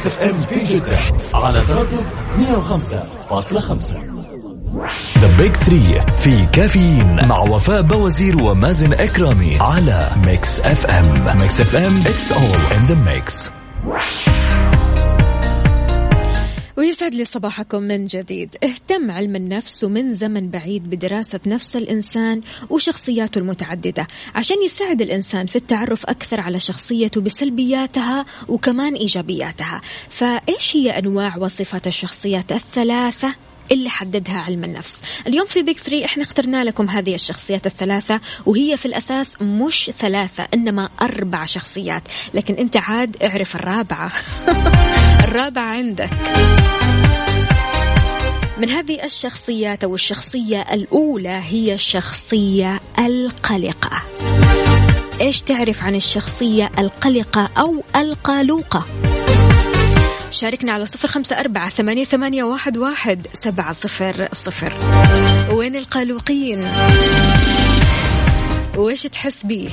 [SPEAKER 1] Mix FM في جدة. على تردد 105.5 the big 3 في كافيين مع وفاء بوازير ومازن إكرامي على Mix FM Mix FM it's all in the mix
[SPEAKER 2] ويسعد لي صباحكم من جديد. اهتم علم النفس ومن زمن بعيد بدراسة نفس الإنسان وشخصياته المتعددة عشان يساعد الإنسان في التعرف أكثر على شخصيته بسلبياتها وكمان إيجابياتها. فإيش هي أنواع وصفات الشخصيات الثلاثة؟ اللي حددها علم النفس. اليوم في بيك ثري إحنا اخترنا لكم هذه الشخصيات الثلاثة وهي في الأساس مش ثلاثة إنما أربع شخصيات. لكن أنت عاد اعرف الرابعة. الرابعة عندك. من هذه الشخصيات أو الشخصية الأولى هي الشخصية القلقة. إيش تعرف عن الشخصية القلقة أو القلوقة؟ شاركنا على صفر خمسة أربعة ثمانية, ثمانية واحد, واحد سبعة صفر صفر. وين القلوقين؟ وإيش تحس بيه؟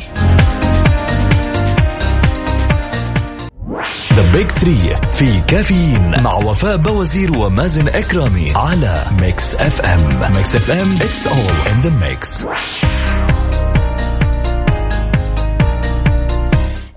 [SPEAKER 1] the big 3 في كافيين مع وفاء بوازير ومازن إكرامي على Mix FM Mix FM it's all in the mix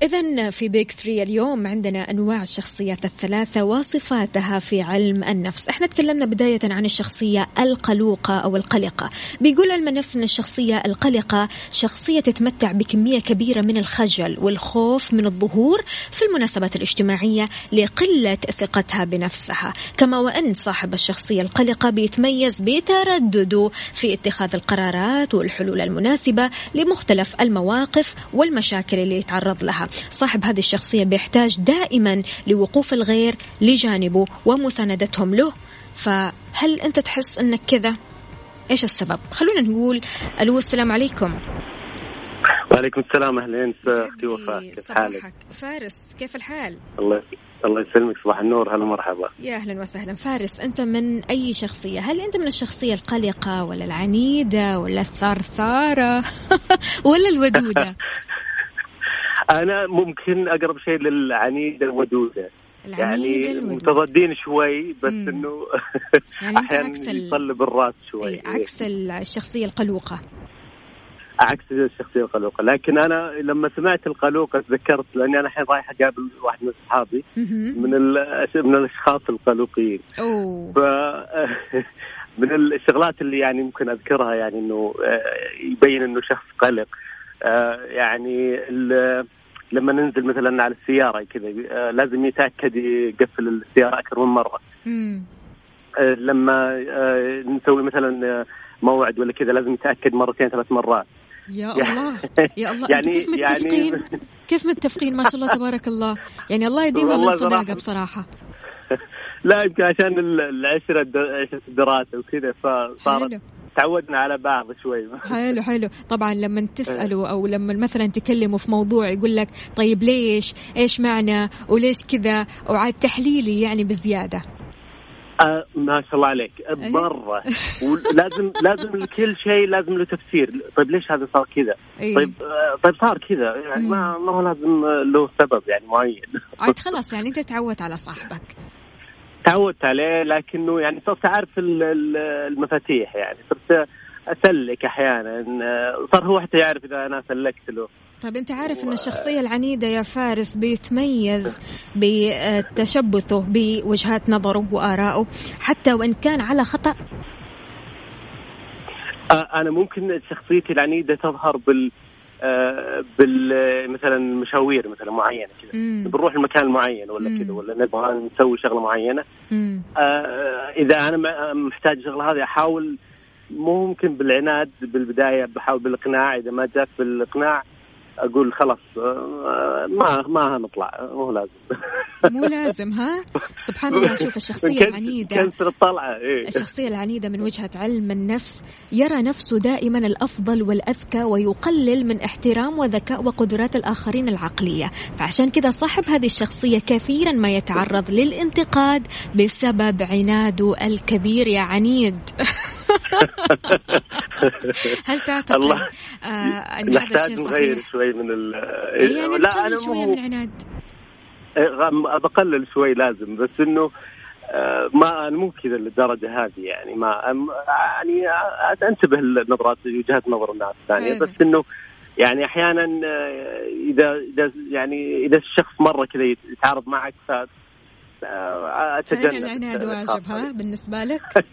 [SPEAKER 2] إذا في بيك ثري اليوم عندنا أنواع الشخصيات الثلاثة وصفاتها في علم النفس. إحنا تكلمنا بداية عن الشخصية القلوقة أو القلقة. بيقول علم النفس أن الشخصية القلقة شخصية تتمتع بكمية كبيرة من الخجل والخوف من الظهور في المناسبات الاجتماعية لقلة ثقتها بنفسها. كما وأن صاحب الشخصية القلقة بيتميز بتردده في اتخاذ القرارات والحلول المناسبة لمختلف المواقف والمشاكل اللي يتعرض لها. صاحب هذه الشخصية بيحتاج دائما لوقوف الغير لجانبه ومساندتهم له فهل أنت تحس أنك كذا؟ إيش السبب؟ خلونا نقول ألو السلام عليكم
[SPEAKER 6] وعليكم السلام اهلين أختي وفاء كيف حالك؟
[SPEAKER 2] فارس كيف الحال؟
[SPEAKER 6] الله الله يسلمك صباح النور هلا مرحبا
[SPEAKER 2] يا أهلا وسهلا فارس أنت من أي شخصية هل أنت من الشخصية القلقة ولا العنيدة ولا الثرثارة ولا الودودة
[SPEAKER 6] أنا ممكن أقرب شيء للعنيده الودوده يعني. متضادين شوي بس
[SPEAKER 2] مم.
[SPEAKER 6] إنه
[SPEAKER 2] يعني أحيانا
[SPEAKER 6] يصلب الرأس شوي.
[SPEAKER 2] عكس الشخصية القلوقة.
[SPEAKER 6] عكس الشخصية القلوقة. لكن أنا لما سمعت القلوقة تذكرت لأني أنا الحين رايح أقابل واحد من
[SPEAKER 2] أصحابي.
[SPEAKER 6] من من الأشخاص القلوقيين.
[SPEAKER 2] أوه.
[SPEAKER 6] ف من الشغلات اللي يعني ممكن أذكرها يعني إنه آه، يبين إنه شخص قلق. يعني ال- لما ننزل مثلا على السيارة كذا آه، لازم يتأكد يقفل السيارة أكثر من مرة.
[SPEAKER 2] مم.
[SPEAKER 6] آه، لما آه، نسوي مثلا آه، موعد ولا كذا لازم يتأكد مرتين ثلاث مرات.
[SPEAKER 2] يا
[SPEAKER 6] يعني-
[SPEAKER 2] الله يا الله.
[SPEAKER 6] يعني-
[SPEAKER 2] كيف
[SPEAKER 6] يعني-
[SPEAKER 2] متفقين كيف متفقين؟ ما شاء الله تبارك الله. يعني الله يديمها
[SPEAKER 6] صراحة.
[SPEAKER 2] بصراحة.
[SPEAKER 6] لا يمكن عشان ال- العشرة عشرة الدراسه وكذا فصارت تعودنا على بعض شوي.
[SPEAKER 2] حلو حلو. طبعا لما تسأله أو لما مثلا تكلمه في موضوع يقول لك طيب ليش؟ إيش معنى؟ وليش كذا؟ وعاد تحليلي يعني بزيادة.
[SPEAKER 6] آه ما شاء الله عليك. مرة. ولازم لازم لكل شيء لازم له تفسير. طيب ليش هذا صار كذا؟
[SPEAKER 2] أي.
[SPEAKER 6] طيب آه طيب صار كذا. يعني ما ما هو لازم له سبب يعني معين.
[SPEAKER 2] عاد خلاص يعني أنت تعودت على صاحبك.
[SPEAKER 6] تعودت عليه لكنه يعني صرت أعرف ال- ال- المفاتيح يعني صرت أسلك أحيانا. صار هو حتى يعرف إذا أنا سلكت له.
[SPEAKER 2] طيب أنت عارف أن الشخصية العنيدة يا فارس بيتميز بتشبثه بوجهات نظره وآرائه حتى وإن كان على خطأ؟
[SPEAKER 6] أنا ممكن شخصيتي العنيدة تظهر بال بال مثلا مشاوير مثلا معينة كذا. بنروح المكان معين ولا. كذا ولا نبغى نسوي شغلة
[SPEAKER 2] معينة.
[SPEAKER 6] آه، إذا أنا محتاج الشغله هذه أحاول ممكن بالعناد بالبداية بحاول بالإقناع إذا ما جات بالإقناع أقول خلاص آه، ما ما هنطلع مو لازم.
[SPEAKER 2] مو لازم ها؟ سبحان الله شوف الشخصية
[SPEAKER 6] كنس-
[SPEAKER 2] العنيدة.
[SPEAKER 6] كنسر الطلعة إيه.
[SPEAKER 2] الشخصية العنيدة من وجهة علم النفس يرى نفسه دائما الأفضل والأذكى ويقلل من احترام وذكاء وقدرات الآخرين العقلية. فعشان كذا صاحب هذه الشخصية كثيرا ما يتعرض للانتقاد بسبب عناده الكبير يا عنيد. هل تعتقد
[SPEAKER 6] الله.
[SPEAKER 2] آه
[SPEAKER 6] نحتاج نغير؟ شوي من ال
[SPEAKER 2] يعني
[SPEAKER 6] لا أنا
[SPEAKER 2] شوية
[SPEAKER 6] مو
[SPEAKER 2] من العناد
[SPEAKER 7] غ- بقلل شوي لازم بس إنه آه، ما أنا مو كذا للدرجة هذه يعني ما يعني آه، أنتبه لنظرات وجهات نظر الناس
[SPEAKER 2] الثانية.
[SPEAKER 7] بس إنه يعني أحيانا آه، إذا إذا يعني إذا الشخص مرة كذا يتعارض معك ف
[SPEAKER 2] أتجنب العناد واجب ها بالنسبة لك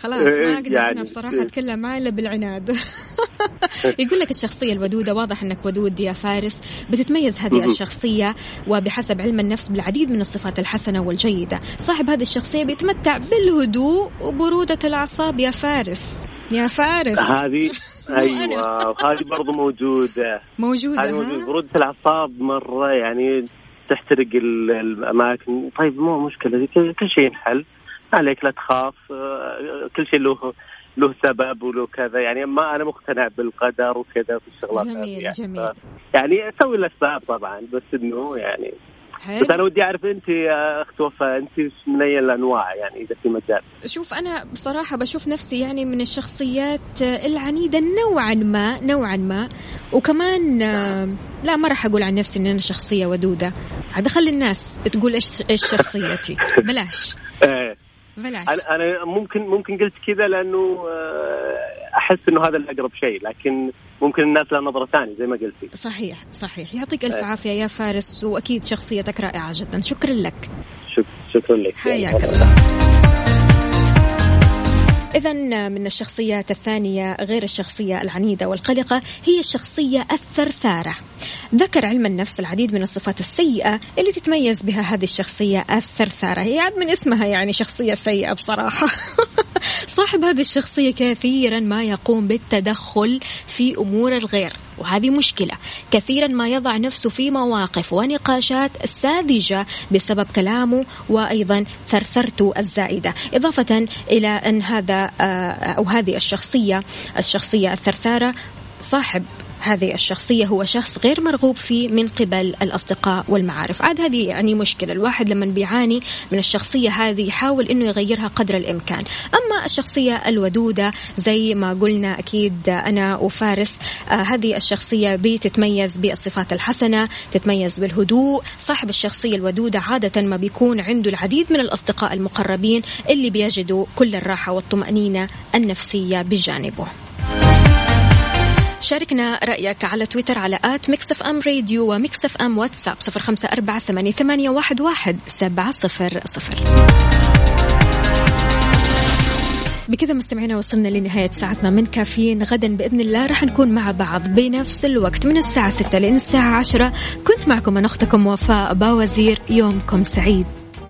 [SPEAKER 2] خلاص ما أقدر
[SPEAKER 7] يعني-
[SPEAKER 2] أنا بصراحه أتكلم معاه إلا بالعناد. يقول لك الشخصية الودودة واضح إنك ودود يا فارس. بتتميز هذه. الشخصية وبحسب علم النفس بالعديد من الصفات الحسنة والجيدة. صاحب هذه الشخصية بيتمتع بالهدوء وبرودة الأعصاب. يا فارس يا فارس.
[SPEAKER 7] هذه أيوه
[SPEAKER 2] أنا.
[SPEAKER 7] وهذه برضو موجودة.
[SPEAKER 2] موجودة
[SPEAKER 7] هذه موجودة.
[SPEAKER 2] ها؟
[SPEAKER 7] برودة الأعصاب مرة يعني تحترق ال- الأماكن. طيب مو مشكلة كل شيء ينحل. عليك لا تخاف آه، كل شيء له له سبب وله كذا يعني ما أنا مقتنع بالقدر وكذا في الشغلات
[SPEAKER 2] جميل
[SPEAKER 7] يعني.
[SPEAKER 2] جميل.
[SPEAKER 7] يعني أسوي الأسباب طبعا بس إنه يعني بس أنا
[SPEAKER 2] حلو
[SPEAKER 7] ودي أعرف أنت يا أخت وفاء إيش من أي الأنواع يعني إذا في مجال؟
[SPEAKER 2] شوف أنا بصراحة بشوف نفسي يعني من الشخصيات العنيدة نوعا ما نوعا ما. وكمان آه، لا ما راح أقول عن نفسي إن أنا شخصية ودودة. عاد خلي الناس تقول إيش إيش شخصيتي. بلاش.
[SPEAKER 7] إيه.
[SPEAKER 2] بلاش.
[SPEAKER 7] أنا أنا ممكن ممكن قلت كذا لأنه آه، أحس إنه هذا الأقرب شيء لكن ممكن الناس لها نظرة ثانية زي ما قلتي.
[SPEAKER 2] صحيح صحيح. يعطيك ألف
[SPEAKER 7] إيه.
[SPEAKER 2] عافية يا فارس وأكيد شخصيتك رائعة جدا. شكرا لك.
[SPEAKER 7] شك شكرا لك.
[SPEAKER 2] حياك الله. إذا من الشخصيات الثانية غير الشخصية العنيدة والقلقة هي الشخصية الثرثارة. ذكر علم النفس العديد من الصفات السيئة اللي تتميز بها هذه الشخصية الثرثارة، هي عاد من اسمها يعني شخصية سيئة بصراحة. صاحب هذه الشخصية كثيرا ما يقوم بالتدخل في أمور الغير وهذه مشكلة. كثيرا ما يضع نفسه في مواقف ونقاشات ساذجة بسبب كلامه وأيضا ثرثرته الزائدة. إضافة إلى أن هذا آه، أو هذه الشخصية الشخصية الثرثارة صاحب هذه الشخصية هو شخص غير مرغوب فيه من قبل الأصدقاء والمعارف. عاد هذه يعني مشكلة الواحد لما بيعاني من الشخصية هذه يحاول أنه يغيرها قدر الإمكان. أما الشخصية الودودة زي ما قلنا أكيد أنا وفارس آه هذه الشخصية بتتميز بالصفات الحسنة تتميز بالهدوء. صاحب الشخصية الودودة عادة ما بيكون عنده العديد من الأصدقاء المقربين اللي بيجدوا كل الراحة والطمأنينة النفسية بجانبه. شاركنا رأيك على تويتر على at Mix FM Radio و Mix FM واتساب. صفر خمسة أربعة ثمانية, واحد, سبعة صفر صفر. بكذا مستمعينا وصلنا لنهاية ساعتنا من كافيين. غدا بإذن الله راح نكون مع بعض بنفس الوقت من الساعة 6 لين الساعة 10 كنت معكم أنا أختكم وفاء باوزير. يومكم سعيد.